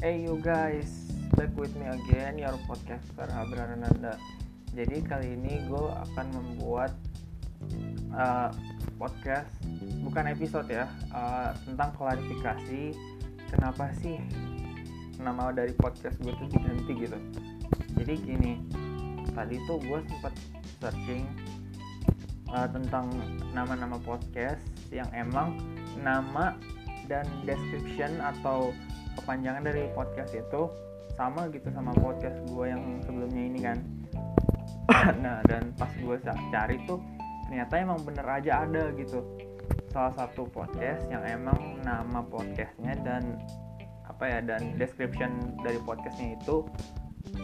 Hey you guys, back with me again, your podcaster Abrarananda. Jadi kali ini gue akan membuat uh, podcast, bukan episode ya, uh, tentang klarifikasi kenapa sih nama dari podcast gue tuh diganti gitu. Jadi gini, tadi tuh gue sempat searching uh, tentang nama-nama podcast yang emang nama dan description atau kepanjangan dari podcast itu sama gitu sama podcast gue yang sebelumnya ini kan. Nah dan pas gue cari tuh ternyata emang bener aja ada gitu. Salah satu podcast yang emang nama podcastnya dan apa ya dan description dari podcastnya itu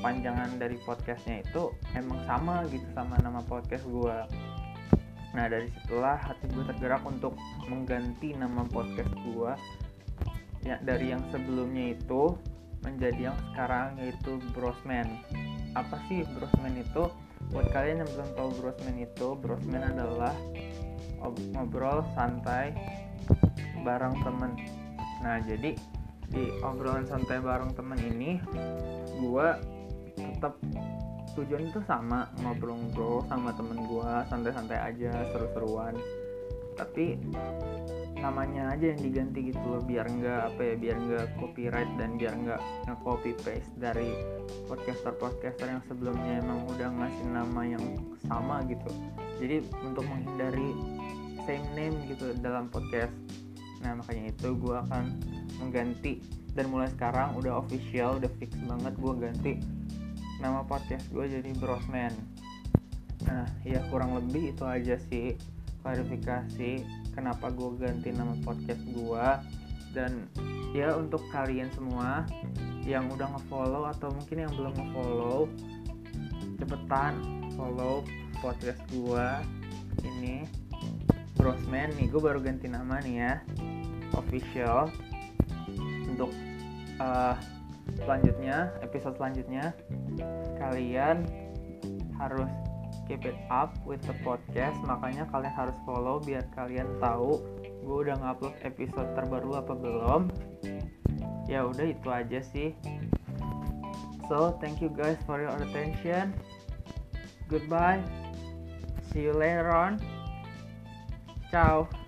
panjangan dari podcastnya itu emang sama gitu sama nama podcast gue Nah dari situlah hati gue tergerak untuk mengganti nama podcast gue ya dari yang sebelumnya itu menjadi yang sekarang yaitu Brosman. Apa sih Brosman itu? Buat kalian yang belum tahu Brosman itu, Brosman adalah ngobrol santai bareng temen. Nah jadi di obrolan santai bareng temen ini, gue tetap tujuan itu sama ngobrol-ngobrol sama temen gue santai-santai aja seru-seruan tapi namanya aja yang diganti gitu loh biar nggak apa ya biar nggak copyright dan biar nggak copy paste dari podcaster podcaster yang sebelumnya emang udah ngasih nama yang sama gitu. Jadi untuk menghindari same name gitu dalam podcast. Nah makanya itu gue akan mengganti dan mulai sekarang udah official udah fix banget gue ganti nama podcast gue jadi Brosman. Nah ya kurang lebih itu aja sih klarifikasi kenapa gue ganti nama podcast gue dan ya untuk kalian semua yang udah ngefollow atau mungkin yang belum ngefollow cepetan follow podcast gue ini. Brosman nih gue baru ganti nama nih ya. Official. Untuk uh, selanjutnya episode selanjutnya kalian harus keep it up with the podcast. Makanya kalian harus follow biar kalian tahu gue udah ngupload episode terbaru apa belum. Ya udah itu aja sih. So thank you guys for your attention. Goodbye. See you later on. Ciao